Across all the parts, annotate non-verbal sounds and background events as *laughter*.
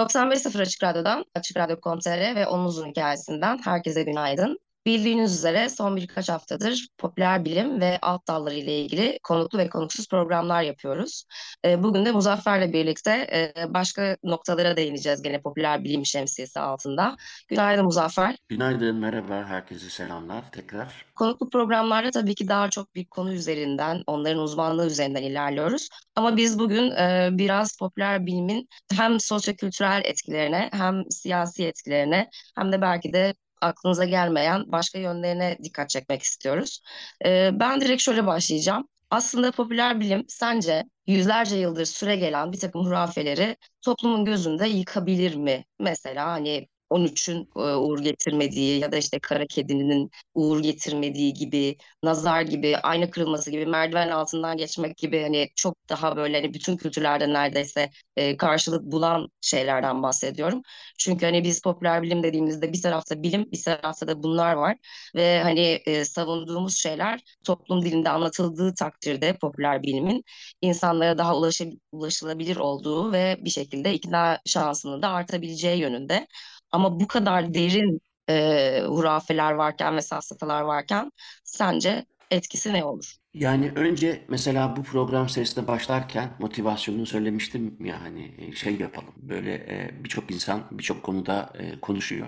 ...95.0 Açık Radyo'dan, Açık Radyo.com.tr ve Onun Uzun Hikayesi'nden herkese günaydın. Bildiğiniz üzere son birkaç haftadır popüler bilim ve alt dalları ile ilgili konuklu ve konuksuz programlar yapıyoruz. Ee, bugün de Muzaffer'le birlikte e, başka noktalara değineceğiz gene popüler bilim şemsiyesi altında. Günaydın Muzaffer. Günaydın, merhaba, herkese selamlar tekrar. Konuklu programlarda tabii ki daha çok bir konu üzerinden, onların uzmanlığı üzerinden ilerliyoruz. Ama biz bugün e, biraz popüler bilimin hem sosyokültürel etkilerine hem siyasi etkilerine hem de belki de aklınıza gelmeyen başka yönlerine dikkat çekmek istiyoruz. Ee, ben direkt şöyle başlayacağım. Aslında popüler bilim sence yüzlerce yıldır süre gelen bir takım hurafeleri toplumun gözünde yıkabilir mi? Mesela hani 13'ün e, uğur getirmediği ya da işte kara kedinin uğur getirmediği gibi, nazar gibi, ayna kırılması gibi, merdiven altından geçmek gibi hani çok daha böyle hani bütün kültürlerde neredeyse e, karşılık bulan şeylerden bahsediyorum. Çünkü hani biz popüler bilim dediğimizde bir tarafta bilim, bir tarafta da bunlar var ve hani e, savunduğumuz şeyler toplum dilinde anlatıldığı takdirde popüler bilimin insanlara daha ulaşılabilir olduğu ve bir şekilde ikna şansını da artabileceği yönünde. Ama bu kadar derin e, hurafeler varken ve safsatalar varken sence etkisi ne olur? Yani önce mesela bu program serisine başlarken motivasyonunu söylemiştim ya hani e, şey yapalım böyle e, birçok insan birçok konuda e, konuşuyor.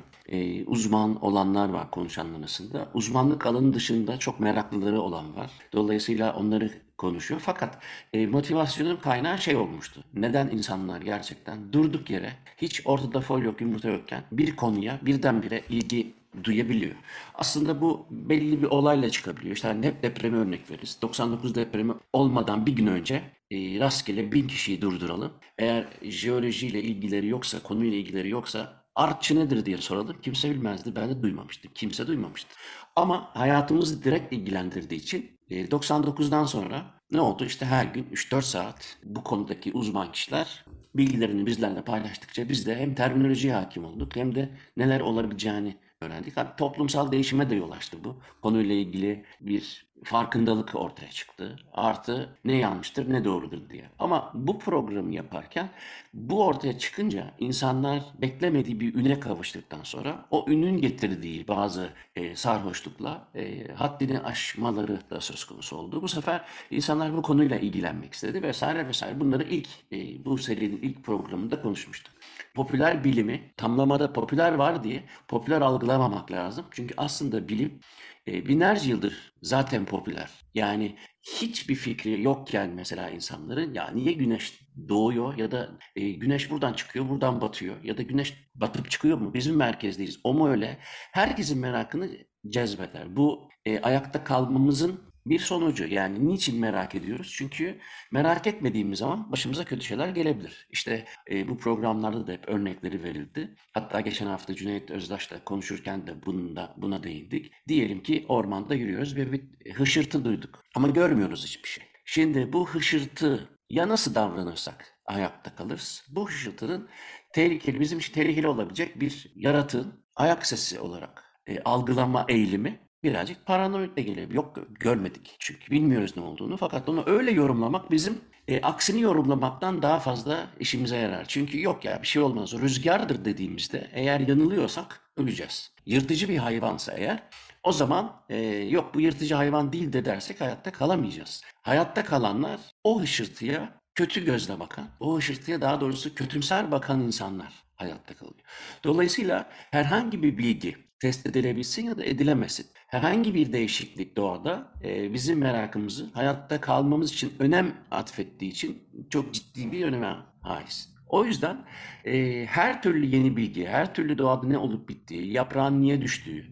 Uzman olanlar var konuşanlar arasında. Uzmanlık alanı dışında çok meraklıları olan var. Dolayısıyla onları konuşuyor. Fakat motivasyonun kaynağı şey olmuştu. Neden insanlar gerçekten durduk yere hiç ortada fol yok yumurta yokken bir konuya birdenbire ilgi duyabiliyor. Aslında bu belli bir olayla çıkabiliyor. İşte hani hep depremi örnek veririz. 99 depremi olmadan bir gün önce e, rastgele bin kişiyi durduralım. Eğer jeolojiyle ilgileri yoksa, konuyla ilgileri yoksa artçı nedir diye soralım. Kimse bilmezdi. Ben de duymamıştım. Kimse duymamıştı. Ama hayatımızı direkt ilgilendirdiği için 99'dan e, sonra ne oldu? İşte her gün 3-4 saat bu konudaki uzman kişiler bilgilerini bizlerle paylaştıkça biz de hem terminolojiye hakim olduk hem de neler olabileceğini öğrendik. Hatta toplumsal değişime de yol açtı bu. Konuyla ilgili bir farkındalık ortaya çıktı. Artı ne yanlıştır ne doğrudur diye. Ama bu programı yaparken bu ortaya çıkınca insanlar beklemediği bir üne kavuştuktan sonra o ünün getirdiği bazı e, sarhoşlukla e, haddini aşmaları da söz konusu oldu. Bu sefer insanlar bu konuyla ilgilenmek istedi vesaire vesaire. Bunları ilk e, bu serinin ilk programında konuşmuştuk. Popüler bilimi tamlamada popüler var diye popüler algılamamak lazım. Çünkü aslında bilim e, binlerce yıldır zaten popüler. Yani hiçbir fikri yokken mesela insanların ya niye güneş doğuyor ya da e, güneş buradan çıkıyor buradan batıyor ya da güneş batıp çıkıyor mu bizim merkezdeyiz o mu öyle herkesin merakını cezbeder. Bu e, ayakta kalmamızın bir sonucu yani niçin merak ediyoruz? Çünkü merak etmediğimiz zaman başımıza kötü şeyler gelebilir. İşte e, bu programlarda da hep örnekleri verildi. Hatta geçen hafta Cüneyt Özdaş'la konuşurken de bunda, buna değindik. Diyelim ki ormanda yürüyoruz ve bir hışırtı duyduk ama görmüyoruz hiçbir şey. Şimdi bu hışırtı ya nasıl davranırsak ayakta kalırız. Bu hışırtının tehlikeli, bizim için tehlikeli olabilecek bir yaratığın ayak sesi olarak e, algılama eğilimi birazcık paranoid de gelebilir. Yok görmedik çünkü bilmiyoruz ne olduğunu. Fakat onu öyle yorumlamak bizim e, aksini yorumlamaktan daha fazla işimize yarar. Çünkü yok ya bir şey olmaz. Rüzgardır dediğimizde eğer yanılıyorsak öleceğiz. Yırtıcı bir hayvansa eğer o zaman e, yok bu yırtıcı hayvan değil de dersek hayatta kalamayacağız. Hayatta kalanlar o hışırtıya kötü gözle bakan, o hışırtıya daha doğrusu kötümser bakan insanlar hayatta kalıyor. Dolayısıyla herhangi bir bilgi test edilebilsin ya da edilemesin. Herhangi bir değişiklik doğada e, bizim merakımızı hayatta kalmamız için önem atfettiği için çok ciddi bir öneme haiz. O yüzden e, her türlü yeni bilgi, her türlü doğada ne olup bittiği, yaprağın niye düştüğü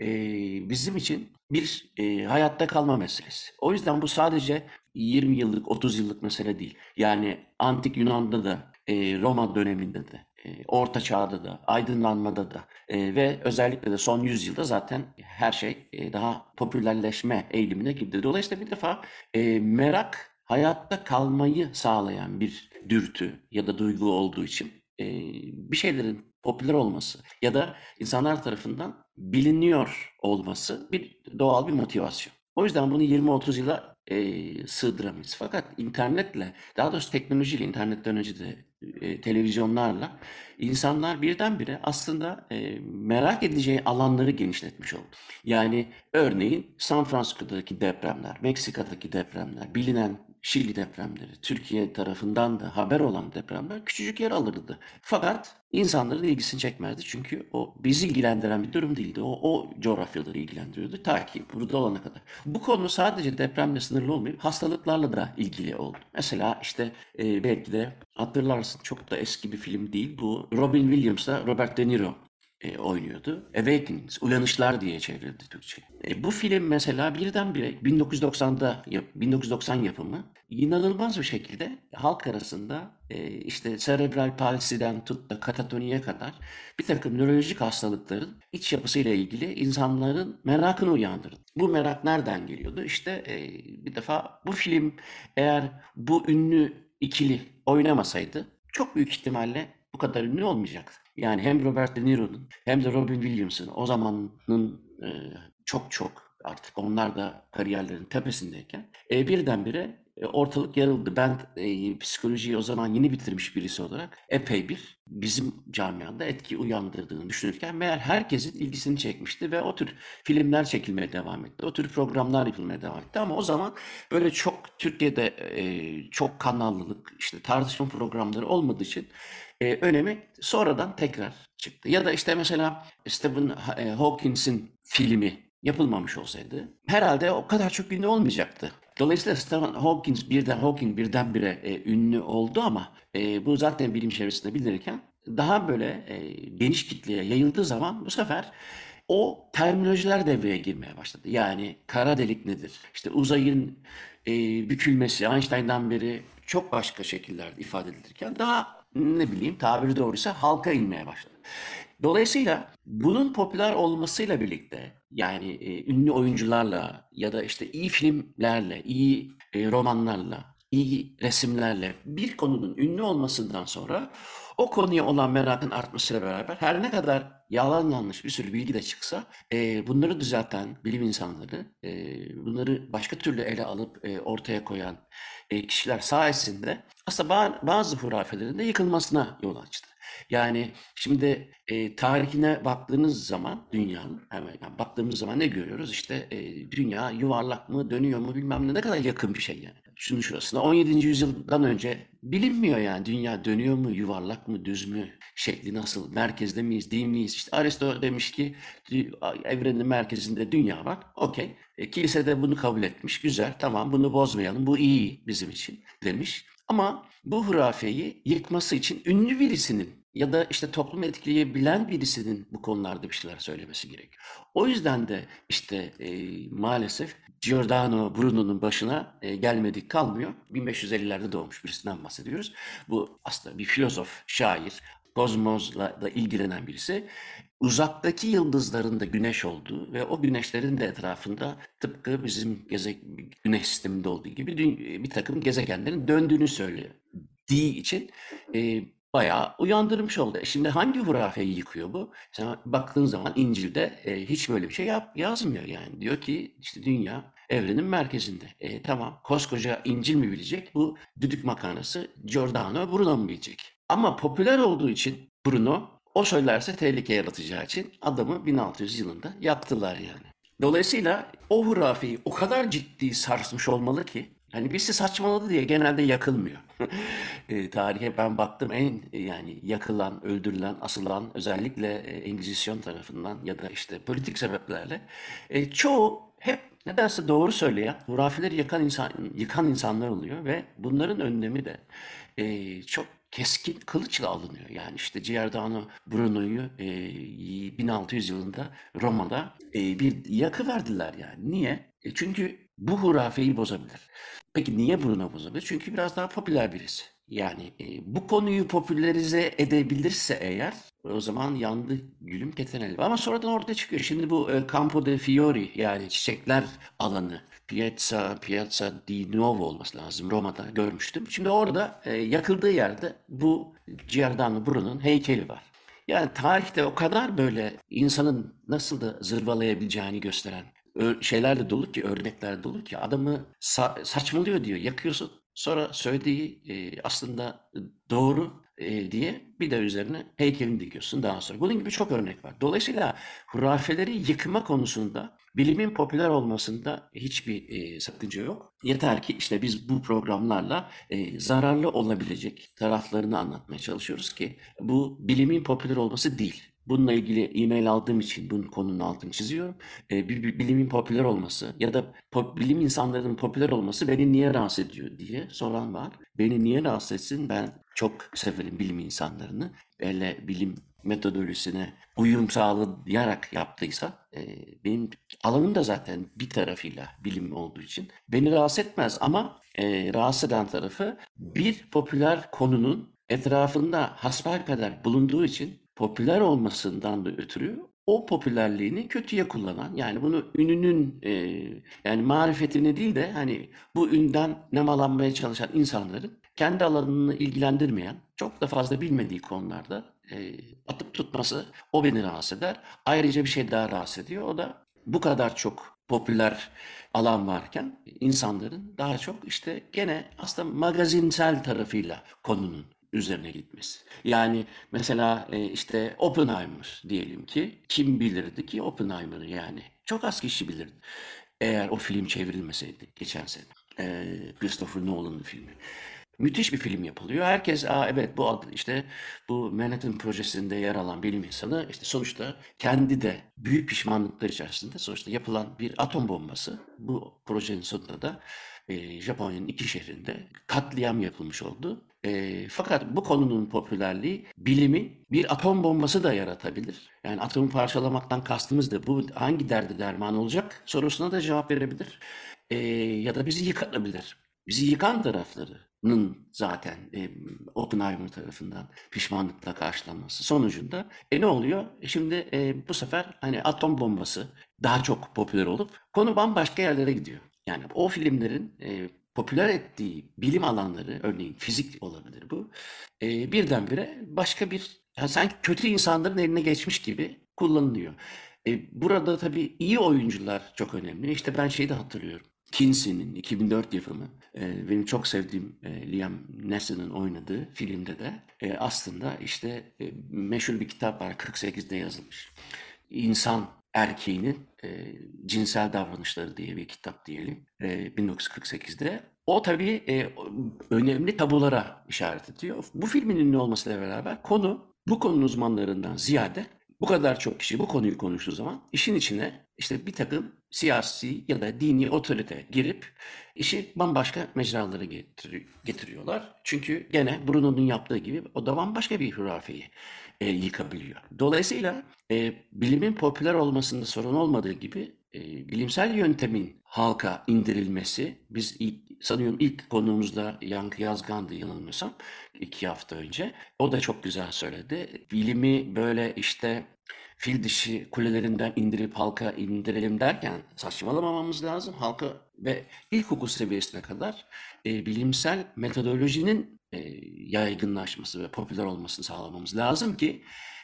e, bizim için bir e, hayatta kalma meselesi. O yüzden bu sadece 20 yıllık, 30 yıllık mesele değil. Yani antik Yunan'da da, e, Roma döneminde de, Orta Çağ'da da, aydınlanmada da e, ve özellikle de son yüzyılda zaten her şey e, daha popülerleşme eğilimine girdi. Dolayısıyla bir defa e, merak hayatta kalmayı sağlayan bir dürtü ya da duygu olduğu için e, bir şeylerin popüler olması ya da insanlar tarafından biliniyor olması bir doğal bir motivasyon. O yüzden bunu 20-30 yıla e, sığdıramayız. Fakat internetle, daha doğrusu teknolojiyle, internetten önce de e, televizyonlarla insanlar birdenbire aslında e, merak edeceği alanları genişletmiş oldu. Yani örneğin San Francisco'daki depremler, Meksika'daki depremler, bilinen Şili depremleri, Türkiye tarafından da haber olan depremler küçücük yer alırdı. Fakat insanların ilgisini çekmezdi çünkü o bizi ilgilendiren bir durum değildi. O, o coğrafyaları ilgilendiriyordu ta ki burada olana kadar. Bu konu sadece depremle sınırlı olmayıp hastalıklarla da ilgili oldu. Mesela işte e, belki de hatırlarsın çok da eski bir film değil. Bu Robin Williams'la Robert De Niro e, oynuyordu. Awakenings, Uyanışlar diye çevrildi Türkçe. E, bu film mesela birdenbire 1990'da 1990 yapımı inanılmaz bir şekilde halk arasında e, işte serebral palsiden tut da katatoniye kadar bir takım nörolojik hastalıkların iç yapısıyla ilgili insanların merakını uyandırdı. Bu merak nereden geliyordu? İşte e, bir defa bu film eğer bu ünlü ikili oynamasaydı çok büyük ihtimalle bu kadar ünlü olmayacaktı. Yani hem Robert De Niro'nun hem de Robin Williams'ın o zamanın e, çok çok artık onlar da kariyerlerin tepesindeyken e, birdenbire e, ortalık yarıldı. Ben e, psikolojiyi o zaman yeni bitirmiş birisi olarak epey bir bizim camiada etki uyandırdığını düşünürken meğer herkesin ilgisini çekmişti ve o tür filmler çekilmeye devam etti. O tür programlar yapılmaya devam etti ama o zaman böyle çok Türkiye'de e, çok kanallılık işte tartışma programları olmadığı için e, önemi sonradan tekrar çıktı. Ya da işte mesela Stephen e, Hawkins'in filmi yapılmamış olsaydı herhalde o kadar çok ünlü olmayacaktı. Dolayısıyla Stephen Hawking birden Hawking birdenbire e, ünlü oldu ama e, bu zaten bilim çevresinde bilinirken daha böyle e, geniş kitleye yayıldığı zaman bu sefer o terminolojiler devreye girmeye başladı. Yani kara delik nedir? İşte uzayın e, bükülmesi Einstein'dan beri çok başka şekillerde ifade edilirken daha ne bileyim tabiri doğruysa halka inmeye başladı. Dolayısıyla bunun popüler olmasıyla birlikte yani e, ünlü oyuncularla ya da işte iyi filmlerle, iyi e, romanlarla, iyi resimlerle bir konunun ünlü olmasından sonra o konuya olan merakın artmasıyla beraber her ne kadar yalan yanlış bir sürü bilgi de çıksa e, bunları düzelten bilim insanları, e, bunları başka türlü ele alıp e, ortaya koyan e, kişiler sayesinde aslında bazı hurafelerin de yıkılmasına yol açtı. Yani şimdi e, tarihine baktığınız zaman dünyanın hemen yani baktığımız zaman ne görüyoruz? İşte e, dünya yuvarlak mı dönüyor mu bilmem ne ne kadar yakın bir şey yani. Şunun şurasında 17. yüzyıldan önce bilinmiyor yani dünya dönüyor mu yuvarlak mı düz mü şekli nasıl merkezde miyiz değil miyiz? İşte Aristo demiş ki evrenin merkezinde dünya var. Okey. E, kilise de bunu kabul etmiş. Güzel tamam bunu bozmayalım bu iyi bizim için demiş. Ama bu hurafeyi yıkması için ünlü birisinin ya da işte toplum etkileyebilen birisinin bu konularda bir şeyler söylemesi gerekiyor. O yüzden de işte e, maalesef Giordano Bruno'nun başına e, gelmedik kalmıyor. 1550'lerde doğmuş birisinden bahsediyoruz. Bu aslında bir filozof, şair, kozmosla da ilgilenen birisi. Uzaktaki yıldızların da güneş olduğu ve o güneşlerin de etrafında tıpkı bizim geze, güneş sisteminde olduğu gibi bir takım gezegenlerin döndüğünü söylüyor. Diği için e, bayağı uyandırmış oldu. E, şimdi hangi hurafeyi yıkıyor bu? Sen baktığın zaman İncil'de e, hiç böyle bir şey yap, yazmıyor yani. Diyor ki işte dünya evrenin merkezinde. E, tamam koskoca İncil mi bilecek? Bu düdük makarnası Giordano Bruno mu bilecek? Ama popüler olduğu için Bruno o söylerse tehlike yaratacağı için adamı 1600 yılında yaktılar yani. Dolayısıyla o hurafeyi o kadar ciddi sarsmış olmalı ki Hani birisi saçmaladı diye genelde yakılmıyor. *laughs* e, tarihe ben baktım en yani yakılan, öldürülen, asılan özellikle e, Engizisyon tarafından ya da işte politik sebeplerle e, çoğu hep nedense doğru söyleyen, hurafeleri yakan insan, yıkan insanlar oluyor ve bunların önlemi de e, çok keskin kılıçla alınıyor. Yani işte Giordano Bruno'yu e, 1600 yılında Roma'da e, bir yakı verdiler yani. Niye? E, çünkü bu hurafeyi bozabilir. Peki niye Bruno bozabilir? Çünkü biraz daha popüler birisi. Yani e, bu konuyu popülerize edebilirse eğer o zaman yandı gülüm keten elba. Ama sonradan ortaya çıkıyor. Şimdi bu e, Campo de Fiori yani çiçekler alanı Piazza, Piazza di Nuovo olması lazım Roma'da görmüştüm. Şimdi orada e, yakıldığı yerde bu Giordano Bruno'nun heykeli var. Yani tarihte o kadar böyle insanın nasıl da zırvalayabileceğini gösteren şeyler de dolu ki, örnekler dolu ki adamı sa- saçmalıyor diyor, yakıyorsun. Sonra söylediği e, aslında doğru e, diye bir de üzerine heykelini dikiyorsun daha sonra. Bunun gibi çok örnek var. Dolayısıyla hurafeleri yıkma konusunda bilimin popüler olmasında hiçbir e, sakınca yok. Yeter ki işte biz bu programlarla e, zararlı olabilecek taraflarını anlatmaya çalışıyoruz ki bu bilimin popüler olması değil. Bununla ilgili e-mail aldığım için bunun konunun altını çiziyorum. E, bilimin popüler olması ya da pop, bilim insanlarının popüler olması beni niye rahatsız ediyor diye soran var. Beni niye rahatsız etsin? Ben çok severim bilim insanlarını. Böyle bilim metodolojisine uyum sağlayarak yaptıysa e, benim alanım da zaten bir tarafıyla bilim olduğu için beni rahatsız etmez ama e, rahatsız eden tarafı bir popüler konunun etrafında kadar bulunduğu için popüler olmasından da ötürü o popülerliğini kötüye kullanan yani bunu ününün e, yani marifetini değil de hani bu ünden nemalanmaya çalışan insanların kendi alanını ilgilendirmeyen çok da fazla bilmediği konularda e, atıp tutması o beni rahatsız eder. Ayrıca bir şey daha rahatsız ediyor. O da bu kadar çok popüler alan varken insanların daha çok işte gene aslında magazinsel tarafıyla konunun üzerine gitmesi. Yani mesela e, işte Oppenheimer diyelim ki kim bilirdi ki Oppenheimer'ı yani çok az kişi bilirdi. Eğer o film çevrilmeseydi geçen sene. E, Christopher Nolan'ın filmi. Müthiş bir film yapılıyor. Herkes Aa, evet bu işte bu Manhattan projesinde yer alan bilim insanı işte sonuçta kendi de büyük pişmanlıklar içerisinde sonuçta yapılan bir atom bombası. Bu projenin sonunda da e, Japonya'nın iki şehrinde katliam yapılmış oldu. E, fakat bu konunun popülerliği bilimi bir atom bombası da yaratabilir. Yani atomu parçalamaktan kastımız da bu hangi derdi derman olacak sorusuna da cevap verebilir. E, ya da bizi yıkatabilir. Bizi yıkan taraflarının zaten e, Oppenheimer tarafından pişmanlıkla karşılanması sonucunda e ne oluyor? E şimdi e, bu sefer hani atom bombası daha çok popüler olup konu bambaşka yerlere gidiyor. Yani o filmlerin e, popüler ettiği bilim alanları, örneğin fizik olabilir bu, e, birdenbire başka bir, yani sanki kötü insanların eline geçmiş gibi kullanılıyor. E, burada tabii iyi oyuncular çok önemli. İşte ben şeyi de hatırlıyorum. Kinsey'nin 2004 yapımı, e, benim çok sevdiğim e, Liam Neeson'ın oynadığı filmde de e, aslında işte e, meşhur bir kitap var 48'de yazılmış. İnsan erkeğinin e, cinsel davranışları diye bir kitap diyelim e, 1948'de. O tabii e, önemli tabulara işaret ediyor. Bu filmin ünlü olmasıyla beraber konu bu konunun uzmanlarından ziyade bu kadar çok kişi bu konuyu konuştuğu zaman işin içine işte bir takım siyasi ya da dini otorite girip işi bambaşka mecralara getiriyorlar. Çünkü gene Bruno'nun yaptığı gibi o da bambaşka bir hurafeyi e, yıkabiliyor. Dolayısıyla e, bilimin popüler olmasında sorun olmadığı gibi e, bilimsel yöntemin halka indirilmesi, biz sanıyorum ilk konuğumuzda Yankı Yazgan'dı yanılmıyorsam iki hafta önce. O da çok güzel söyledi. Bilimi böyle işte fil dişi kulelerinden indirip halka indirelim derken saçmalamamamız lazım. Halka ve ilkokul seviyesine kadar e, bilimsel metodolojinin e, yaygınlaşması ve popüler olmasını sağlamamız lazım ki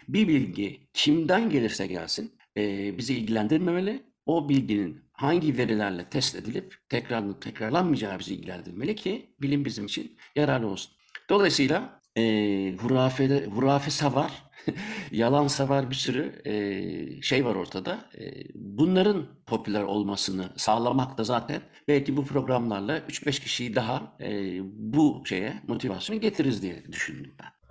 bir bilgi kimden gelirse gelsin e, bizi ilgilendirmemeli. O bilginin hangi verilerle test edilip tekrarlanıp tekrarlanmayacağı bizi ilgilendirmeli ki bilim bizim için yararlı olsun. Dolayısıyla e, hurafede, hurafe savar, *laughs* yalan savar bir sürü e, şey var ortada. E, bunların popüler olmasını sağlamak da zaten belki bu programlarla 3-5 kişiyi daha e, bu şeye motivasyonu getiririz diye düşündüm ben.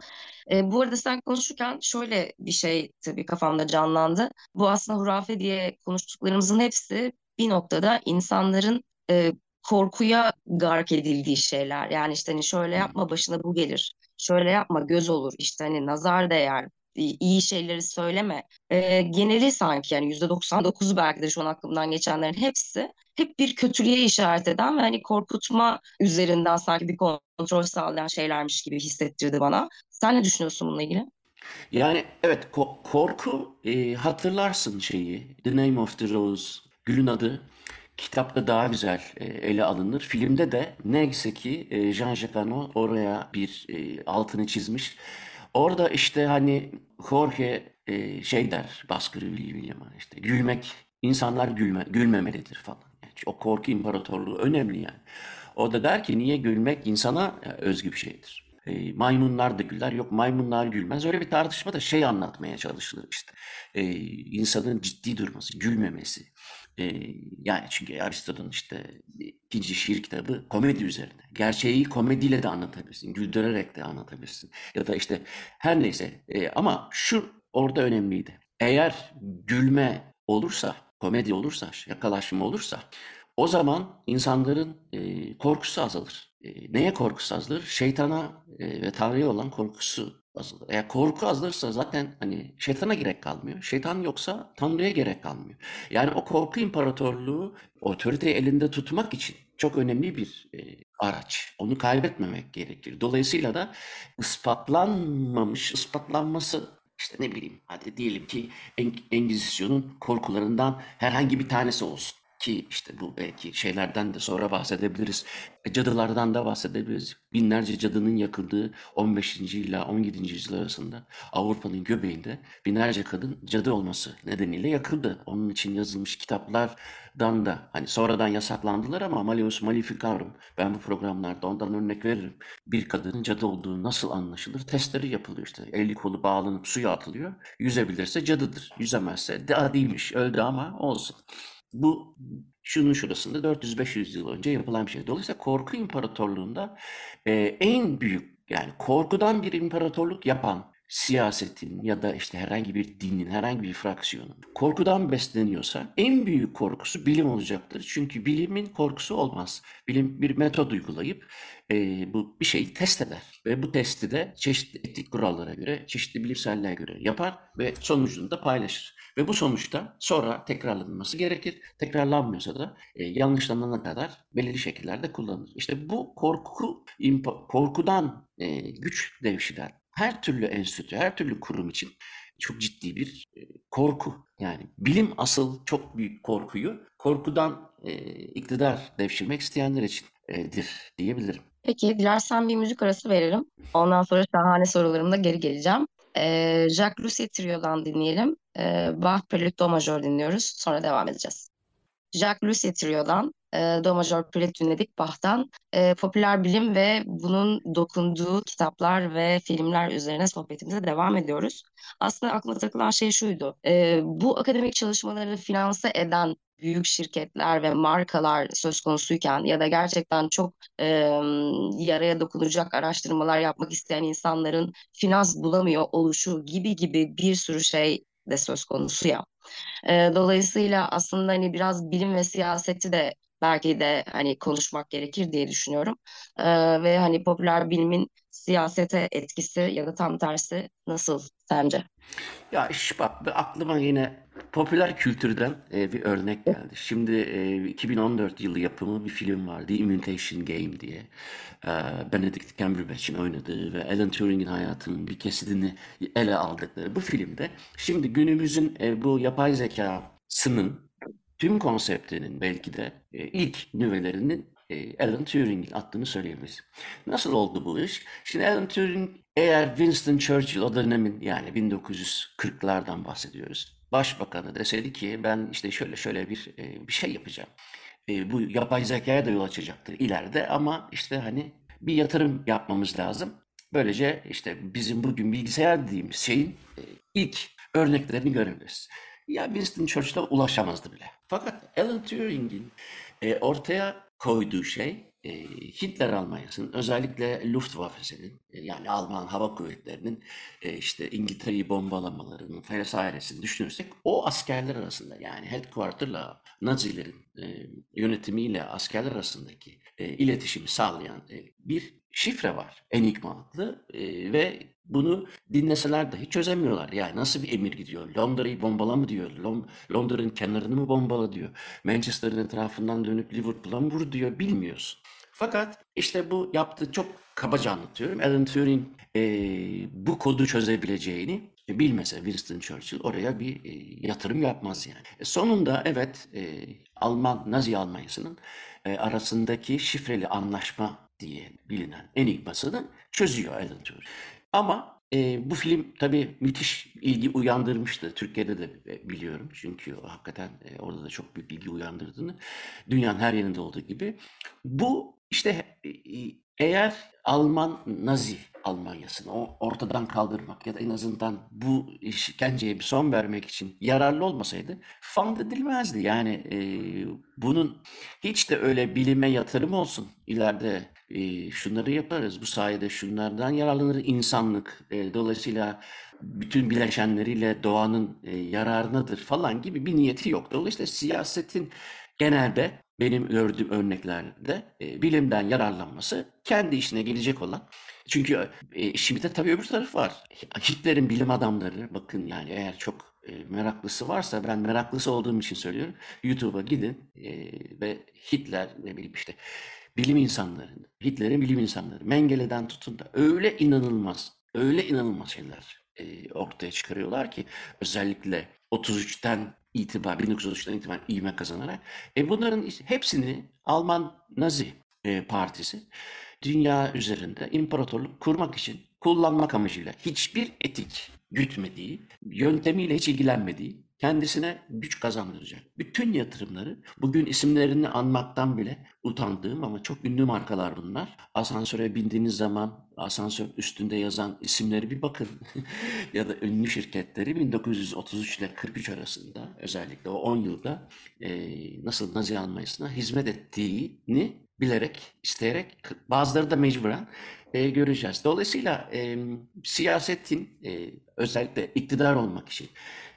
E, bu arada sen konuşurken şöyle bir şey tabii kafamda canlandı. Bu aslında hurafe diye konuştuklarımızın hepsi bir noktada insanların e, korkuya gark edildiği şeyler. Yani işte hani şöyle yapma başına bu gelir. Şöyle yapma göz olur. İşte hani nazar değer. iyi şeyleri söyleme. E, geneli sanki yani %99'u belki de şu an aklımdan geçenlerin hepsi hep bir kötülüğe işaret eden ve hani korkutma üzerinden sanki bir kontrol sağlayan şeylermiş gibi hissettirdi bana. Sen ne düşünüyorsun bununla ilgili? Yani evet ko- korku e, hatırlarsın şeyi The Name of the Rose Gülün adı kitapta daha güzel e, ele alınır. Filmde de neyse ki e, Jean-Jacques Hano oraya bir e, altını çizmiş. Orada işte hani Jorge e, şey der Baskırı William'a işte gülmek insanlar gülme, gülmemelidir falan. Yani o korku imparatorluğu önemli yani. O da der ki niye gülmek insana özgü bir şeydir. E, maymunlar da güler. Yok maymunlar gülmez. Öyle bir tartışma da şey anlatmaya çalışılır işte. E, insanın ciddi durması, gülmemesi. E, yani çünkü Aristo'nun işte ikinci şiir kitabı komedi üzerine. Gerçeği komediyle de anlatabilirsin. Güldürerek de anlatabilirsin. Ya da işte her neyse. E, ama şu orada önemliydi. Eğer gülme olursa, komedi olursa, yakalaşma olursa o zaman insanların e, korkusu azalır. Neye korkusu azalır? Şeytana e, ve Tanrı'ya olan korkusu azalır. Eğer korku azalırsa zaten hani şeytana gerek kalmıyor. Şeytan yoksa Tanrı'ya gerek kalmıyor. Yani o korku imparatorluğu otoriteyi elinde tutmak için çok önemli bir e, araç. Onu kaybetmemek gerekir. Dolayısıyla da ispatlanmamış, ispatlanması işte ne bileyim hadi diyelim ki Engizisyon'un korkularından herhangi bir tanesi olsun. Ki işte bu belki şeylerden de sonra bahsedebiliriz. E, cadılardan da bahsedebiliriz. Binlerce cadının yakıldığı 15. ile 17. yüzyıl arasında Avrupa'nın göbeğinde binlerce kadın cadı olması nedeniyle yakıldı. Onun için yazılmış kitaplardan da hani sonradan yasaklandılar ama Malleus Maleficarum ben bu programlarda ondan örnek veririm. Bir kadının cadı olduğu nasıl anlaşılır? Testleri yapılıyor işte. Eli kolu bağlanıp suya atılıyor. Yüzebilirse cadıdır. Yüzemezse daha değilmiş. Öldü ama olsun. Bu şunun şurasında 400-500 yıl önce yapılan bir şey. Dolayısıyla korku imparatorluğunda e, en büyük yani korkudan bir imparatorluk yapan siyasetin ya da işte herhangi bir dinin, herhangi bir fraksiyonun korkudan besleniyorsa en büyük korkusu bilim olacaktır. Çünkü bilimin korkusu olmaz. Bilim bir metod uygulayıp e, bu bir şeyi test eder. Ve bu testi de çeşitli etik kurallara göre, çeşitli bilimselliğe göre yapar ve sonucunu da paylaşır. Ve bu sonuçta sonra tekrarlanması gerekir. Tekrarlanmıyorsa da e, yanlışlanana kadar belirli şekillerde kullanılır. İşte bu korku, korkudan e, güç devşiren her türlü enstitü, her türlü kurum için çok ciddi bir e, korku. Yani bilim asıl çok büyük korkuyu korkudan e, iktidar devşirmek isteyenler içindir diyebilirim. Peki dilersen bir müzik arası verelim. Ondan sonra şahane sorularımla geri geleceğim. E, Jacques Lussier Trio'dan dinleyelim. E, Bach Prelude Do Major dinliyoruz. Sonra devam edeceğiz. Jacques Lussier Trio'dan e, Do Major Prelude dinledik Bach'tan. E, popüler bilim ve bunun dokunduğu kitaplar ve filmler üzerine sohbetimize devam ediyoruz. Aslında aklıma takılan şey şuydu. E, bu akademik çalışmaları finanse eden büyük şirketler ve markalar söz konusuyken ya da gerçekten çok e, yaraya dokunacak araştırmalar yapmak isteyen insanların finans bulamıyor oluşu gibi gibi bir sürü şey de söz konusu ya. E, dolayısıyla aslında hani biraz bilim ve siyaseti de belki de hani konuşmak gerekir diye düşünüyorum. E, ve hani popüler bilimin siyasete etkisi ya da tam tersi nasıl sence? Ya iş bak aklıma yine popüler kültürden e, bir örnek geldi. Şimdi e, 2014 yılı yapımı bir film vardı, Imitation Game diye. E, Benedict Cumberbatch'in oynadığı ve Alan Turing'in hayatının bir kesitini ele aldıkları bu filmde şimdi günümüzün e, bu yapay zekasının tüm konseptinin belki de e, ilk nüvelerinin Alan Turing'in attığını söyleyebiliriz. Nasıl oldu bu iş? Şimdi Alan Turing eğer Winston Churchill o dönemin yani 1940'lardan bahsediyoruz. Başbakanı deseydi ki ben işte şöyle şöyle bir e, bir şey yapacağım. E, bu yapay zekaya da yol açacaktır ileride ama işte hani bir yatırım yapmamız lazım. Böylece işte bizim bugün bilgisayar dediğimiz şeyin e, ilk örneklerini görebiliriz. Ya Winston Churchill'a ulaşamazdı bile. Fakat Alan Turing'in ortaya koyduğu şey e, Hitler Almanya'sının özellikle Luftwaffe'sinin e, yani Alman Hava Kuvvetleri'nin e, işte İngiltere'yi bombalamalarının vesairesini düşünürsek o askerler arasında yani headquarter'la Nazilerin e, yönetimiyle askerler arasındaki e, iletişimi sağlayan e, bir şifre var. Enigma adlı e, ve bunu dinleseler dahi çözemiyorlar. Yani nasıl bir emir gidiyor? Londra'yı bombala mı diyor? Lon- Londra'nın kenarını mı bombala diyor? Manchester'ın etrafından dönüp Liverpool'a mı vur diyor? Bilmiyorsun. Fakat işte bu yaptığı çok kabaca anlatıyorum. Alan Turing e, bu kodu çözebileceğini bilmese Winston Churchill oraya bir e, yatırım yapmaz yani. E, sonunda evet e, Alman Nazi Almanyası'nın e, arasındaki şifreli anlaşma diye bilinen enigmasını çözüyor Alan Turing. Ama e, bu film tabii müthiş ilgi uyandırmıştı. Türkiye'de de e, biliyorum. Çünkü hakikaten e, orada da çok büyük ilgi uyandırdığını. Dünyanın her yerinde olduğu gibi. Bu işte e, eğer Alman Nazi Almanyası'nı o ortadan kaldırmak ya da en azından bu işkenceye bir son vermek için yararlı olmasaydı fund edilmezdi. Yani e, bunun hiç de öyle bilime yatırım olsun. İleride e, şunları yaparız. Bu sayede şunlardan yararlanır insanlık. E, dolayısıyla bütün bileşenleriyle doğanın e, yararınadır falan gibi bir niyeti yok. Dolayısıyla siyasetin genelde benim gördüğüm örneklerde e, bilimden yararlanması kendi işine gelecek olan. Çünkü e, şimdi de tabii öbür taraf var. Hitler'in bilim adamları bakın yani eğer çok e, meraklısı varsa ben meraklısı olduğum için söylüyorum. YouTube'a gidin e, ve Hitler ne bileyim işte bilim insanları, Hitler'in bilim insanları, Mengele'den tutun da öyle inanılmaz, öyle inanılmaz şeyler e, ortaya çıkarıyorlar ki özellikle 33'ten itibar, 1933'ten itibaren ivme kazanarak e, bunların hepsini Alman Nazi e, Partisi dünya üzerinde imparatorluk kurmak için kullanmak amacıyla hiçbir etik gütmediği, yöntemiyle hiç ilgilenmediği, kendisine güç kazandıracak. Bütün yatırımları bugün isimlerini anmaktan bile utandığım ama çok ünlü markalar bunlar. Asansöre bindiğiniz zaman asansör üstünde yazan isimleri bir bakın. *laughs* ya da ünlü şirketleri 1933 ile 43 arasında özellikle o 10 yılda e, nasıl Nazi Almanya'sına hizmet ettiğini bilerek, isteyerek bazıları da mecburen e, göreceğiz. Dolayısıyla e, siyasetin e, özellikle iktidar olmak için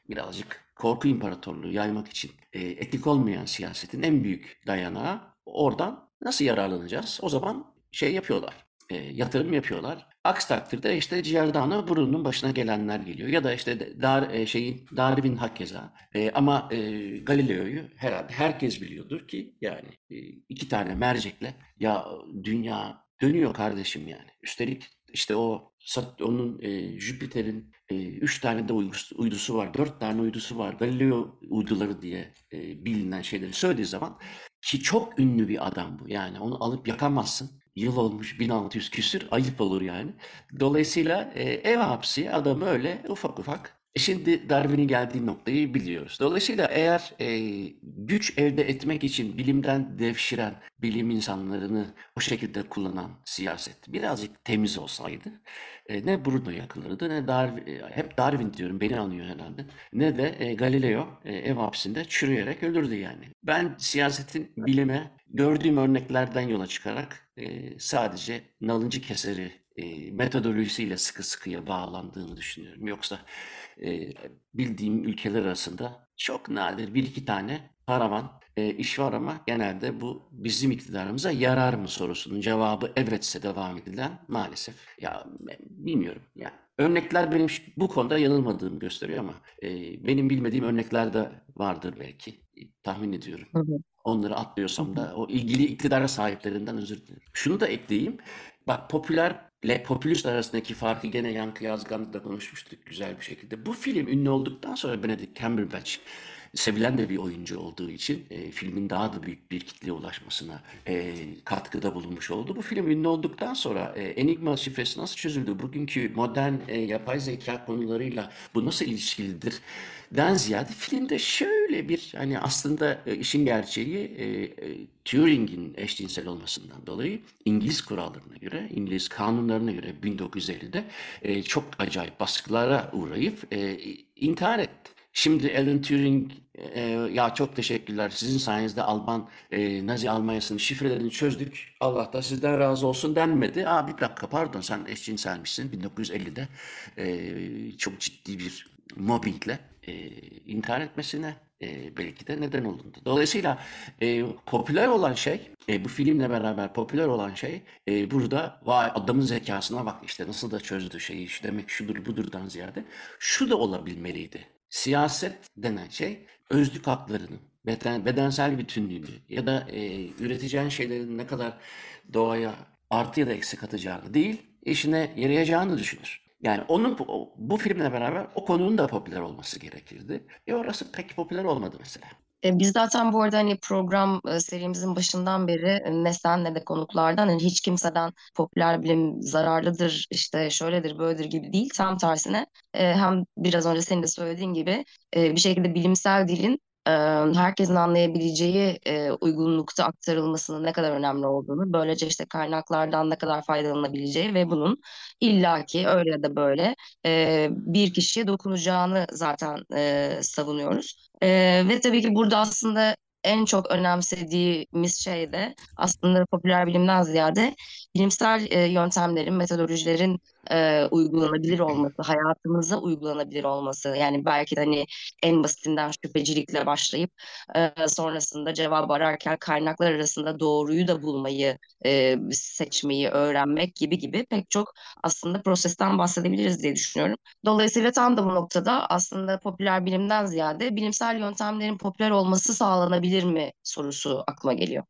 birazcık korku imparatorluğu yaymak için e, etik olmayan siyasetin en büyük dayanağı oradan nasıl yararlanacağız? O zaman şey yapıyorlar, e, yatırım yapıyorlar. Aksi takdirde işte Giordano Bruno'nun başına gelenler geliyor. Ya da işte Dar, e, şeyin, Darwin hakeza. E, ama e, Galileo'yu herhalde herkes biliyordur ki yani e, iki tane mercekle ya dünya dönüyor kardeşim yani. Üstelik işte o onun e, Jüpiter'in e, üç tane de uydusu, var, dört tane uydusu var. Galileo uyduları diye e, bilinen şeyleri söylediği zaman ki çok ünlü bir adam bu. Yani onu alıp yakamazsın. Yıl olmuş 1600 küsür ayıp olur yani. Dolayısıyla e, ev hapsi adamı öyle ufak ufak Şimdi Darwin'in geldiği noktayı biliyoruz. Dolayısıyla eğer e, güç elde etmek için bilimden devşiren bilim insanlarını o şekilde kullanan siyaset birazcık temiz olsaydı e, ne Bruno yakılırdı ne Darwin, e, hep Darwin diyorum beni anlıyor herhalde ne de e, Galileo e, ev hapsinde çürüyerek ölürdü yani. Ben siyasetin bilime gördüğüm örneklerden yola çıkarak e, sadece nalıncı keseri e, metodolojisiyle sıkı sıkıya bağlandığını düşünüyorum. Yoksa e, bildiğim ülkeler arasında çok nadir bir iki tane paravan e, iş var ama genelde bu bizim iktidarımıza yarar mı sorusunun cevabı evetse devam edilen maalesef. Ya bilmiyorum. Ya örnekler benim bu konuda yanılmadığımı gösteriyor ama e, benim bilmediğim örnekler de vardır belki. E, tahmin ediyorum. Onları atlıyorsam da o ilgili iktidara sahiplerinden özür dilerim. Şunu da ekleyeyim. Bak popüler ile popülist arasındaki farkı gene Yankı Yazgan'la konuşmuştuk güzel bir şekilde. Bu film ünlü olduktan sonra Benedict Cumberbatch sevilen de bir oyuncu olduğu için e, filmin daha da büyük bir kitleye ulaşmasına e, katkıda bulunmuş oldu. Bu film ünlü olduktan sonra e, Enigma şifresi nasıl çözüldü? Bugünkü modern e, yapay zeka konularıyla bu nasıl ilişkilidir? Den ziyade filmde şöyle bir hani aslında e, işin gerçeği e, e, Turing'in eşcinsel olmasından dolayı İngiliz kurallarına göre, İngiliz kanunlarına göre 1950'de e, çok acayip baskılara uğrayıp intihar etti. Şimdi Alan Turing e, ya çok teşekkürler sizin sayenizde Alman e, Nazi Almanyası'nın şifrelerini çözdük. Allah da sizden razı olsun denmedi. Aa bir dakika pardon sen eşcinselmişsin 1950'de e, çok ciddi bir mobbingle e, intihar etmesine e, belki de neden olundu. Dolayısıyla e, popüler olan şey, e, bu filmle beraber popüler olan şey e, burada vay adamın zekasına bak işte nasıl da çözdü şeyi işte demek şudur budurdan ziyade şu da olabilmeliydi. Siyaset denen şey özlük haklarının beden, bedensel bütünlüğünü ya da e, üreteceğin şeylerin ne kadar doğaya artı ya da eksi katacağını değil, işine yarayacağını düşünür. Yani onun bu, filmle beraber o konunun da popüler olması gerekirdi. E orası pek popüler olmadı mesela. E, biz zaten bu arada hani program e, serimizin başından beri e, ne sen ne de konuklardan hani hiç kimseden popüler bilim zararlıdır işte şöyledir böyledir gibi değil. Tam tersine hem biraz önce senin de söylediğin gibi bir şekilde bilimsel dilin e, herkesin anlayabileceği e, uygunlukta aktarılmasının ne kadar önemli olduğunu, böylece işte kaynaklardan ne kadar faydalanabileceği ve bunun illaki öyle ya da böyle e, bir kişiye dokunacağını zaten savunuyoruz. Ve tabii ki burada aslında en çok önemsediğimiz şey de aslında popüler bilimden ziyade bilimsel yöntemlerin, metodolojilerin e, uygulanabilir olması, hayatımıza uygulanabilir olması. Yani belki de hani en basitinden şüphecilikle başlayıp e, sonrasında cevap ararken kaynaklar arasında doğruyu da bulmayı, e, seçmeyi öğrenmek gibi gibi pek çok aslında prosesten bahsedebiliriz diye düşünüyorum. Dolayısıyla tam da bu noktada aslında popüler bilimden ziyade bilimsel yöntemlerin popüler olması sağlanabilir mi sorusu aklıma geliyor.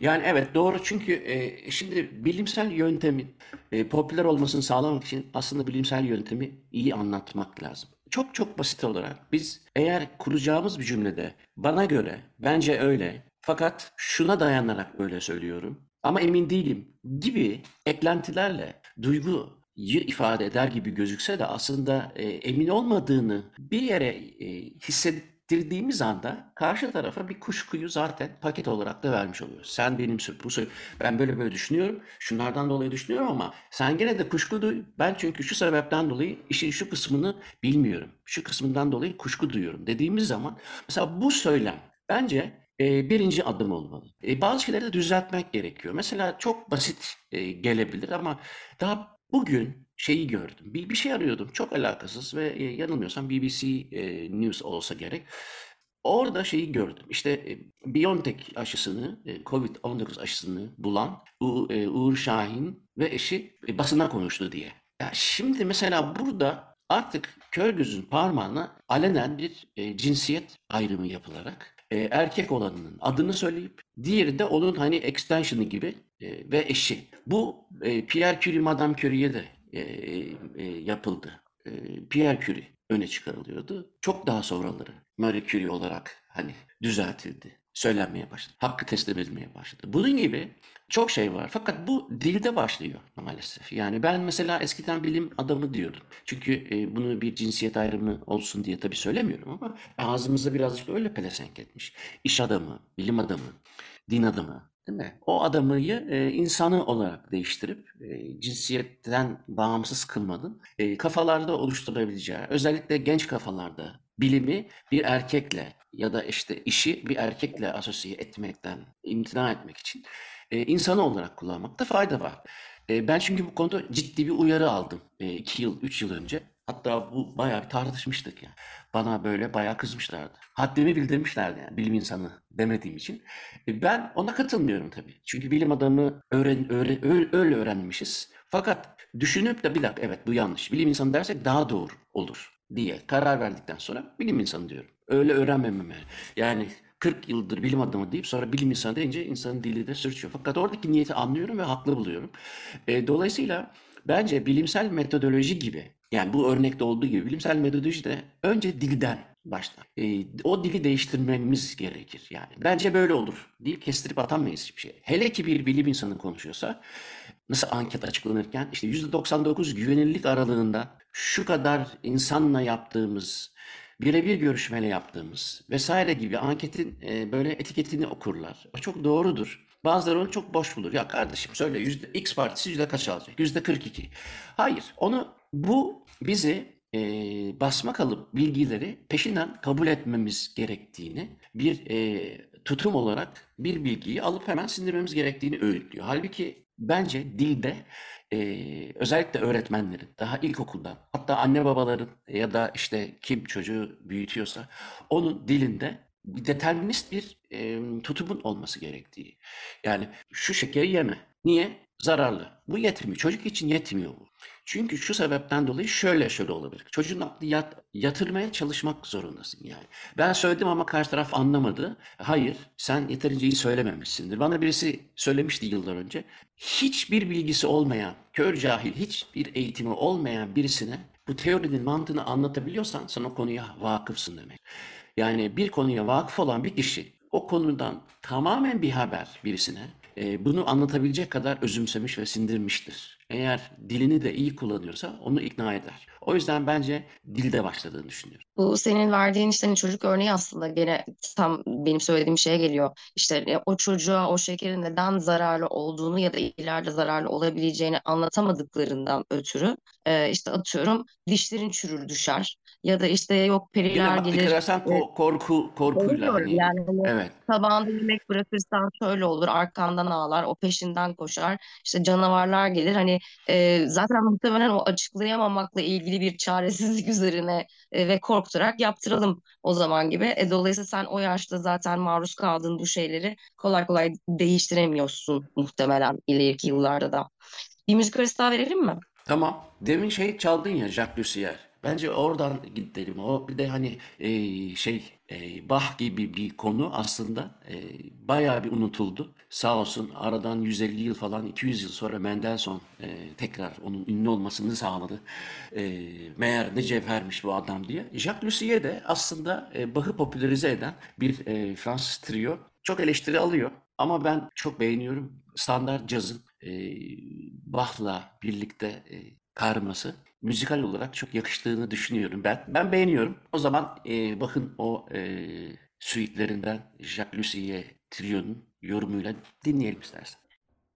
Yani evet doğru çünkü e, şimdi bilimsel yöntemin e, popüler olmasını sağlamak için aslında bilimsel yöntemi iyi anlatmak lazım. Çok çok basit olarak biz eğer kuracağımız bir cümlede bana göre bence öyle fakat şuna dayanarak böyle söylüyorum ama emin değilim gibi eklentilerle duyguyu ifade eder gibi gözükse de aslında e, emin olmadığını bir yere e, hissedip ettirdiğimiz anda karşı tarafa bir kuşkuyu zaten paket olarak da vermiş oluyoruz. Sen benim bu ben böyle böyle düşünüyorum. Şunlardan dolayı düşünüyorum ama sen gene de kuşku duy. Ben çünkü şu sebepten dolayı işin şu kısmını bilmiyorum. Şu kısmından dolayı kuşku duyuyorum dediğimiz zaman mesela bu söylem bence e, birinci adım olmalı. E, bazı şeyleri de düzeltmek gerekiyor. Mesela çok basit e, gelebilir ama daha bugün şeyi gördüm. Bir, bir şey arıyordum. Çok alakasız ve e, yanılmıyorsam BBC e, News olsa gerek. Orada şeyi gördüm. İşte e, BioNTech aşısını, e, COVID-19 aşısını bulan U, e, Uğur Şahin ve eşi e, basına konuştu diye. Ya şimdi mesela burada artık kör gözün parmağına alenen bir e, cinsiyet ayrımı yapılarak e, erkek olanının adını söyleyip diğeri de onun hani extension'ı gibi e, ve eşi. Bu e, Pierre Curie, Madame Curie'ye de e, e, yapıldı. E, Pierre Curie öne çıkarılıyordu. Çok daha sonraları Marie Curie olarak hani düzeltildi. Söylenmeye başladı. Hakkı teslim edilmeye başladı. Bunun gibi çok şey var. Fakat bu dilde başlıyor maalesef. Yani ben mesela eskiden bilim adamı diyordum. Çünkü e, bunu bir cinsiyet ayrımı olsun diye tabii söylemiyorum ama ağzımızda birazcık öyle pelesenk etmiş. İş adamı, bilim adamı, din adamı, Değil mi? O adamıyı e, insanı olarak değiştirip e, cinsiyetten bağımsız kılmanın e, kafalarda oluşturabileceği, özellikle genç kafalarda bilimi bir erkekle ya da işte işi bir erkekle asosiye etmekten imtina etmek için e, insanı olarak kullanmakta fayda var. E, ben çünkü bu konuda ciddi bir uyarı aldım. E, iki yıl, üç yıl önce. Hatta bu bayağı bir tartışmıştık yani. Bana böyle bayağı kızmışlardı. Haddimi bildirmişlerdi yani bilim insanı demediğim için. E, ben ona katılmıyorum tabii. Çünkü bilim adamı öğren, öğren, öyle, öğrenmişiz. Fakat düşünüp de bir dakika evet bu yanlış. Bilim insanı dersek daha doğru olur diye karar verdikten sonra bilim insanı diyorum. Öyle öğrenmememe. Yani 40 yıldır bilim adamı deyip sonra bilim insanı deyince insanın dili de sürçüyor. Fakat oradaki niyeti anlıyorum ve haklı buluyorum. E, dolayısıyla bence bilimsel metodoloji gibi yani bu örnekte olduğu gibi bilimsel metodoloji de önce dilden başlar. E, o dili değiştirmemiz gerekir yani. Bence böyle olur. Dil kestirip atamayız hiçbir şey. Hele ki bir bilim insanı konuşuyorsa nasıl anket açıklanırken işte %99 güvenilirlik aralığında şu kadar insanla yaptığımız birebir görüşmeyle yaptığımız vesaire gibi anketin e, böyle etiketini okurlar. O çok doğrudur. Bazıları onu çok boş bulur. Ya kardeşim söyle yüzde X partisi yüzde kaç alacak? Yüzde 42. Hayır onu bu bizi e, basma kalıp bilgileri peşinden kabul etmemiz gerektiğini bir e, tutum olarak bir bilgiyi alıp hemen sindirmemiz gerektiğini öğütlüyor. Halbuki bence dilde e, özellikle öğretmenlerin daha ilkokuldan hatta anne babaların ya da işte kim çocuğu büyütüyorsa onun dilinde determinist bir e, tutumun olması gerektiği. Yani şu şekeri yeme. Niye? Zararlı. Bu yetmiyor. Çocuk için yetmiyor bu. Çünkü şu sebepten dolayı şöyle şöyle olabilir. Çocuğun aklı yat, yatırmaya çalışmak zorundasın yani. Ben söyledim ama karşı taraf anlamadı. Hayır, sen yeterince iyi söylememişsindir. Bana birisi söylemişti yıllar önce. Hiçbir bilgisi olmayan, kör cahil, hiçbir eğitimi olmayan birisine bu teorinin mantığını anlatabiliyorsan sen o konuya vakıfsın demek. Yani bir konuya vakıf olan bir kişi o konudan tamamen bir haber birisine e, bunu anlatabilecek kadar özümsemiş ve sindirmiştir. Eğer dilini de iyi kullanıyorsa onu ikna eder. O yüzden bence dilde başladığını düşünüyorum. Bu senin verdiğin işte hani çocuk örneği aslında gene tam benim söylediğim şeye geliyor. İşte e, o çocuğa o şekerin neden zararlı olduğunu ya da ileride zararlı olabileceğini anlatamadıklarından ötürü e, işte atıyorum dişlerin çürür düşer ya da işte yok Yine periler bak gelir. E, ko- korku korkuyla hani yani hani evet tabağında yemek bırakırsan şöyle olur arkandan ağlar o peşinden koşar işte canavarlar gelir hani e, zaten muhtemelen o açıklayamamakla ilgili bir çaresizlik *laughs* üzerine e, ve korkutarak yaptıralım o zaman gibi. E, dolayısıyla sen o yaşta zaten maruz kaldığın bu şeyleri kolay kolay değiştiremiyorsun muhtemelen ileriki yıllarda da. Bir müzik arası daha verelim mi? Tamam. Demin şey çaldın ya Jacques Lussier. Bence oradan gidelim. O bir de hani e, şey e, Bach gibi bir konu aslında e, bayağı bir unutuldu. Sağ olsun aradan 150 yıl falan 200 yıl sonra Mendelssohn e, tekrar onun ünlü olmasını sağladı. E, meğer ne cevhermiş bu adam diye. Jacques Lussier de aslında e, Bach'ı popülerize eden bir e, Fransız trio. Çok eleştiri alıyor ama ben çok beğeniyorum. Standart cazın e, Bach'la birlikte e, karması müzikal olarak çok yakıştığını düşünüyorum ben. Ben beğeniyorum. O zaman e, bakın o e, suite'lerinden Jacques Lussier trionun yorumuyla dinleyelim istersen.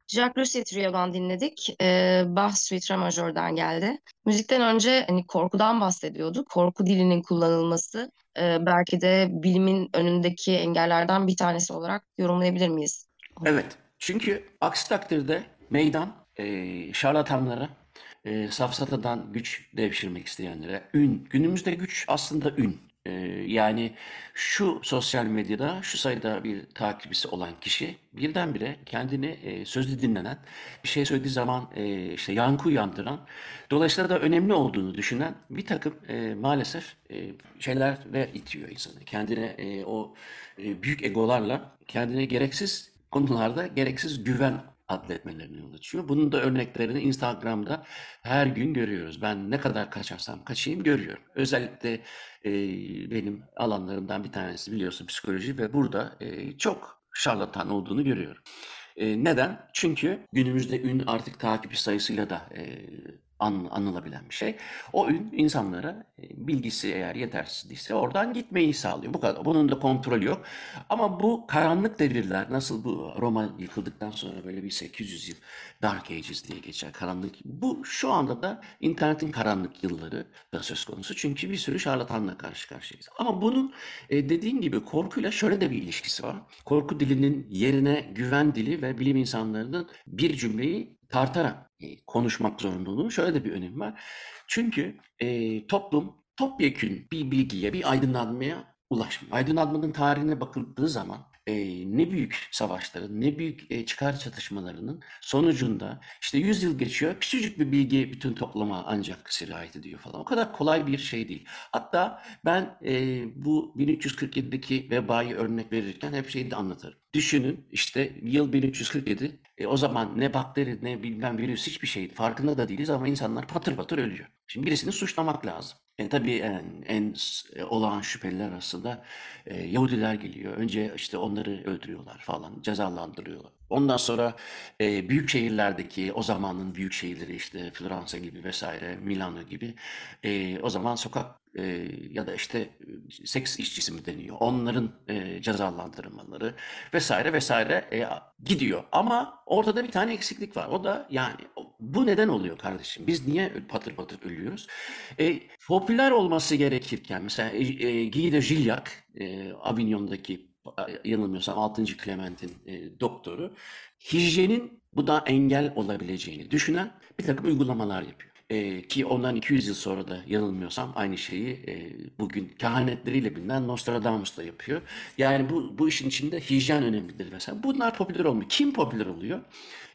Jacques Lussier Trio'dan dinledik. Ee, Bach Suite Re Majör'den geldi. Müzikten önce hani korkudan bahsediyordu. Korku dilinin kullanılması e, belki de bilimin önündeki engellerden bir tanesi olarak yorumlayabilir miyiz? Evet. Çünkü aksi takdirde meydan e, şarlatanlara, e, safsatadan güç devşirmek isteyenlere, ün. Günümüzde güç aslında ün. E, yani şu sosyal medyada şu sayıda bir takipçisi olan kişi birdenbire kendini e, sözlü dinlenen, bir şey söylediği zaman e, işte yankı uyandıran, dolayısıyla da önemli olduğunu düşünen bir takım e, maalesef e, şeylerle itiyor insanı. Kendine e, o e, büyük egolarla kendine gereksiz konularda gereksiz güven adletmelerine yol açıyor. Bunun da örneklerini Instagram'da her gün görüyoruz. Ben ne kadar kaçarsam kaçayım görüyorum. Özellikle e, benim alanlarımdan bir tanesi biliyorsun psikoloji ve burada e, çok şarlatan olduğunu görüyorum. E, neden? Çünkü günümüzde ün artık takipçi sayısıyla da e, an, anılabilen bir şey. O ün insanlara e, bilgisi eğer yetersiz değilse oradan gitmeyi sağlıyor. Bu kadar. Bunun da kontrolü yok. Ama bu karanlık devirler nasıl bu Roma yıkıldıktan sonra böyle bir 800 yıl Dark Ages diye geçer karanlık. Bu şu anda da internetin karanlık yılları da söz konusu. Çünkü bir sürü şarlatanla karşı karşıyayız. Ama bunun e, dediğin gibi korkuyla şöyle de bir ilişkisi var. Korku dilinin yerine güven dili ve bilim insanlarının bir cümleyi tartarak e, konuşmak zorunluluğu şöyle de bir önemi var. Çünkü e, toplum topyekün bir bilgiye, bir aydınlanmaya ulaşmıyor. Aydınlanmanın tarihine bakıldığı zaman e, ne büyük savaşların, ne büyük e, çıkar çatışmalarının sonucunda işte 100 yıl geçiyor, küçücük bir bilgi bütün topluma ancak sirayet ediyor falan. O kadar kolay bir şey değil. Hatta ben e, bu 1347'deki vebayı örnek verirken hep şeyi de anlatırım. Düşünün işte yıl 1347 e, o zaman ne bakteri ne bilmem virüs hiçbir şey farkında da değiliz ama insanlar patır patır ölüyor. Şimdi birisini suçlamak lazım. E, tabii en, en s- olağan şüpheliler aslında e, Yahudiler geliyor. Önce işte onları öldürüyorlar falan, cezalandırıyorlar. Ondan sonra e, büyük şehirlerdeki o zamanın büyük şehirleri işte Floransa gibi vesaire, Milano gibi e, o zaman sokak e, ya da işte e, seks işçisi mi deniyor? Onların e, cezalandırılmaları vesaire vesaire e, gidiyor. Ama ortada bir tane eksiklik var. O da yani bu neden oluyor kardeşim? Biz niye patır patır ölüyoruz? E, popüler olması gerekirken mesela e, e, Guy de Gilliac, e, Avignon'daki yanılmıyorsam 6. Clement'in e, doktoru hijyenin bu da engel olabileceğini düşünen bir takım uygulamalar yapıyor. E, ki ondan 200 yıl sonra da yanılmıyorsam aynı şeyi e, bugün kehanetleriyle bilinen Nostradamus da yapıyor. Yani bu, bu işin içinde hijyen önemlidir mesela. Bunlar popüler olmuyor. Kim popüler oluyor?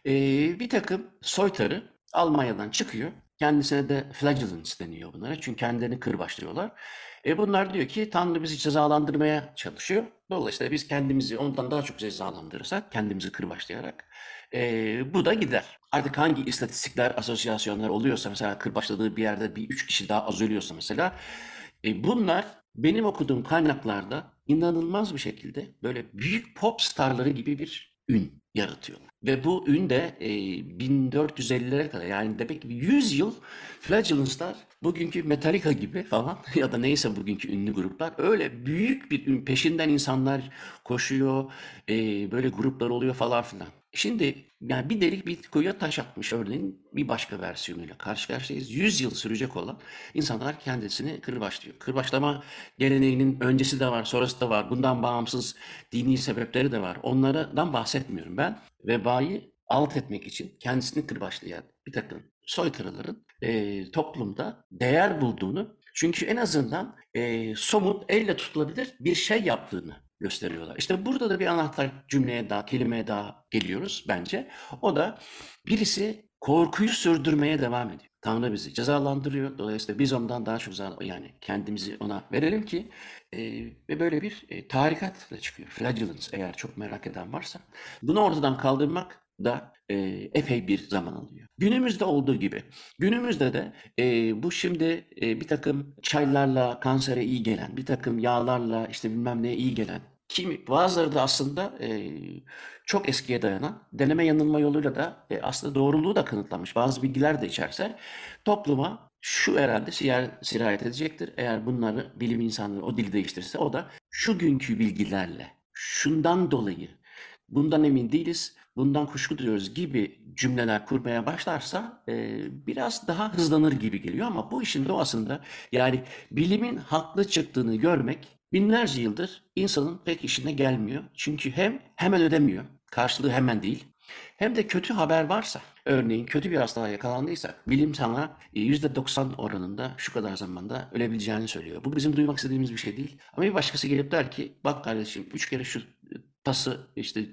E, bir takım soytarı Almanya'dan çıkıyor. Kendisine de flagellants deniyor bunlara. Çünkü kendilerini kırbaçlıyorlar. E bunlar diyor ki Tanrı bizi cezalandırmaya çalışıyor. Dolayısıyla biz kendimizi ondan daha çok cezalandırırsak, kendimizi kırbaçlayarak e, bu da gider. Artık hangi istatistikler, asosyasyonlar oluyorsa mesela kırbaçladığı bir yerde bir üç kişi daha az ölüyorsa mesela e, bunlar benim okuduğum kaynaklarda inanılmaz bir şekilde böyle büyük pop starları gibi bir ün yaratıyorlar. Ve bu ün de e, 1450'lere kadar yani demek ki 100 yıl Flagellants'lar bugünkü Metallica gibi falan *laughs* ya da neyse bugünkü ünlü gruplar öyle büyük bir ün peşinden insanlar koşuyor e, böyle gruplar oluyor falan filan. Şimdi yani bir delik bir kuyuya taş atmış örneğin bir başka versiyonuyla karşı karşıyayız. 100 yıl sürecek olan insanlar kendisini kırbaçlıyor. Kırbaçlama geleneğinin öncesi de var, sonrası da var. Bundan bağımsız dini sebepleri de var. Onlardan bahsetmiyorum ben. Vebayı alt etmek için kendisini kırbaçlayan bir takım soykırıların e, toplumda değer bulduğunu çünkü en azından e, somut elle tutulabilir bir şey yaptığını gösteriyorlar. İşte burada da bir anahtar cümleye daha, kelimeye daha geliyoruz bence. O da birisi korkuyu sürdürmeye devam ediyor. Tanrı bizi cezalandırıyor. Dolayısıyla biz ondan daha çok yani kendimizi ona verelim ki e, ve böyle bir e, tarikatla çıkıyor. Flagellants eğer çok merak eden varsa. Bunu ortadan kaldırmak da e, epey bir zaman alıyor. Günümüzde olduğu gibi. Günümüzde de e, bu şimdi e, bir takım çaylarla kansere iyi gelen, bir takım yağlarla işte bilmem neye iyi gelen Kimi, bazıları da aslında e, çok eskiye dayanan deneme yanılma yoluyla da e, aslında doğruluğu da kanıtlamış. Bazı bilgiler de içerse topluma şu herhalde sirayet edecektir. Eğer bunları bilim insanları o dili değiştirirse o da şu günkü bilgilerle şundan dolayı bundan emin değiliz, bundan kuşku duyuyoruz gibi cümleler kurmaya başlarsa e, biraz daha hızlanır gibi geliyor ama bu işin doğasında yani bilimin haklı çıktığını görmek binlerce yıldır insanın pek işine gelmiyor. Çünkü hem hemen ödemiyor, karşılığı hemen değil. Hem de kötü haber varsa, örneğin kötü bir hastalığa yakalandıysa, bilim sana %90 oranında şu kadar zamanda ölebileceğini söylüyor. Bu bizim duymak istediğimiz bir şey değil. Ama bir başkası gelip der ki, bak kardeşim üç kere şu tası işte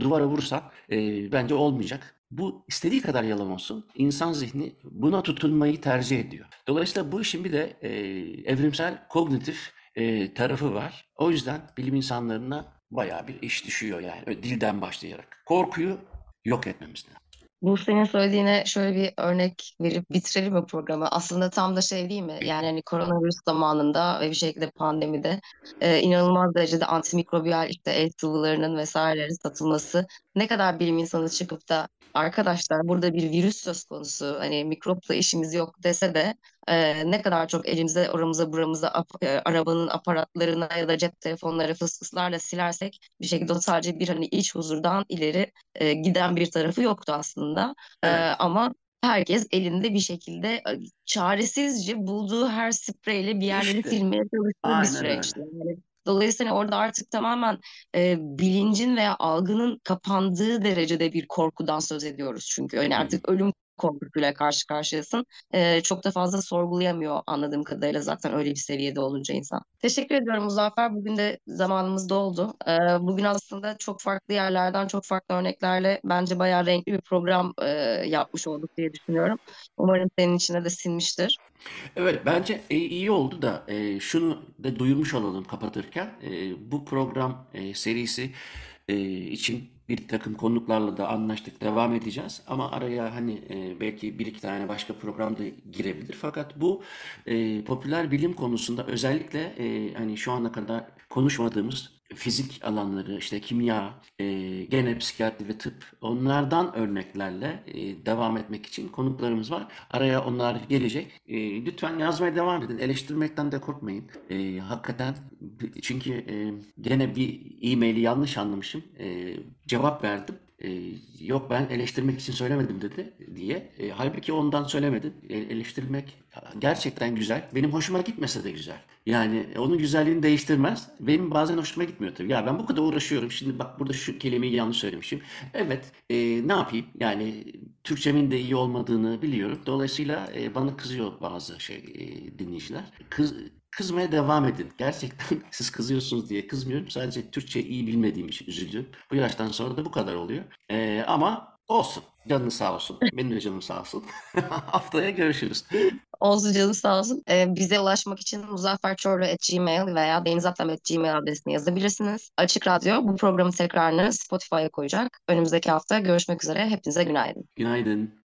duvara vursan e, bence olmayacak. Bu istediği kadar yalan olsun. İnsan zihni buna tutunmayı tercih ediyor. Dolayısıyla bu işin bir de e, evrimsel kognitif e, tarafı var. O yüzden bilim insanlarına bayağı bir iş düşüyor yani dilden başlayarak. Korkuyu yok etmemiz lazım. Bu senin söylediğine şöyle bir örnek verip bitirelim mi programı? Aslında tam da şey değil mi? Yani hani koronavirüs zamanında ve bir şekilde pandemide e, inanılmaz derecede antimikrobiyal işte el sıvılarının vesaireleri satılması ne kadar bilim insanı çıkıp da arkadaşlar burada bir virüs söz konusu hani mikropla işimiz yok dese de e, ne kadar çok elimize oramıza buramıza ap, e, arabanın aparatlarına ya da cep telefonları fısfıslarla silersek bir şekilde o sadece bir hani iç huzurdan ileri e, giden bir tarafı yoktu aslında. Evet. E, ama herkes elinde bir şekilde çaresizce bulduğu her spreyle bir yerleri işte. silmeye çalıştığı bir süreçti. Yani Dolayısıyla orada artık tamamen e, bilincin veya algının kapandığı derecede bir korkudan söz ediyoruz çünkü. Yani artık ölüm korkusuyla karşı karşıyasın. Ee, çok da fazla sorgulayamıyor anladığım kadarıyla zaten öyle bir seviyede olunca insan. Teşekkür ediyorum Muzaffer. Bugün de zamanımız doldu. Ee, bugün aslında çok farklı yerlerden, çok farklı örneklerle bence bayağı renkli bir program e, yapmış olduk diye düşünüyorum. Umarım senin içine de sinmiştir. Evet bence e, iyi oldu da e, şunu da duyurmuş olalım kapatırken. E, bu program e, serisi e, için bir takım konuklarla da anlaştık devam edeceğiz. Ama araya hani e, belki bir iki tane başka program da girebilir. Fakat bu e, popüler bilim konusunda özellikle e, hani şu ana kadar konuşmadığımız fizik alanları, işte kimya, e, gene psikiyatri ve tıp onlardan örneklerle e, devam etmek için konuklarımız var. Araya onlar gelecek. E, lütfen yazmaya devam edin. Eleştirmekten de korkmayın. E, hakikaten çünkü e, gene bir e-maili yanlış anlamışım. E, cevap verdim. E, yok ben eleştirmek için söylemedim dedi diye. E, halbuki ondan söylemedin. E, eleştirmek gerçekten güzel. Benim hoşuma gitmese de güzel. Yani onun güzelliğini değiştirmez. Benim bazen hoşuma gitmiyor tabii. Ya ben bu kadar uğraşıyorum. Şimdi bak burada şu kelimeyi yanlış söylemişim. Evet, e, ne yapayım? Yani Türkçemin de iyi olmadığını biliyorum. Dolayısıyla e, bana kızıyor bazı şey e, dinleyiciler. Kız Kızmaya devam edin. Gerçekten *laughs* siz kızıyorsunuz diye kızmıyorum. Sadece Türkçe iyi bilmediğim için üzüldüm. Bu yaştan sonra da bu kadar oluyor. Ee, ama olsun. Canınız sağ olsun. *laughs* Benim de canım sağ olsun. *laughs* Haftaya görüşürüz. Olsun canım sağ olsun. Ee, bize ulaşmak için muzafferçorlu.gmail veya denizatlam.gmail adresine yazabilirsiniz. Açık Radyo bu programın tekrarını Spotify'a koyacak. Önümüzdeki hafta görüşmek üzere. Hepinize günaydın. Günaydın.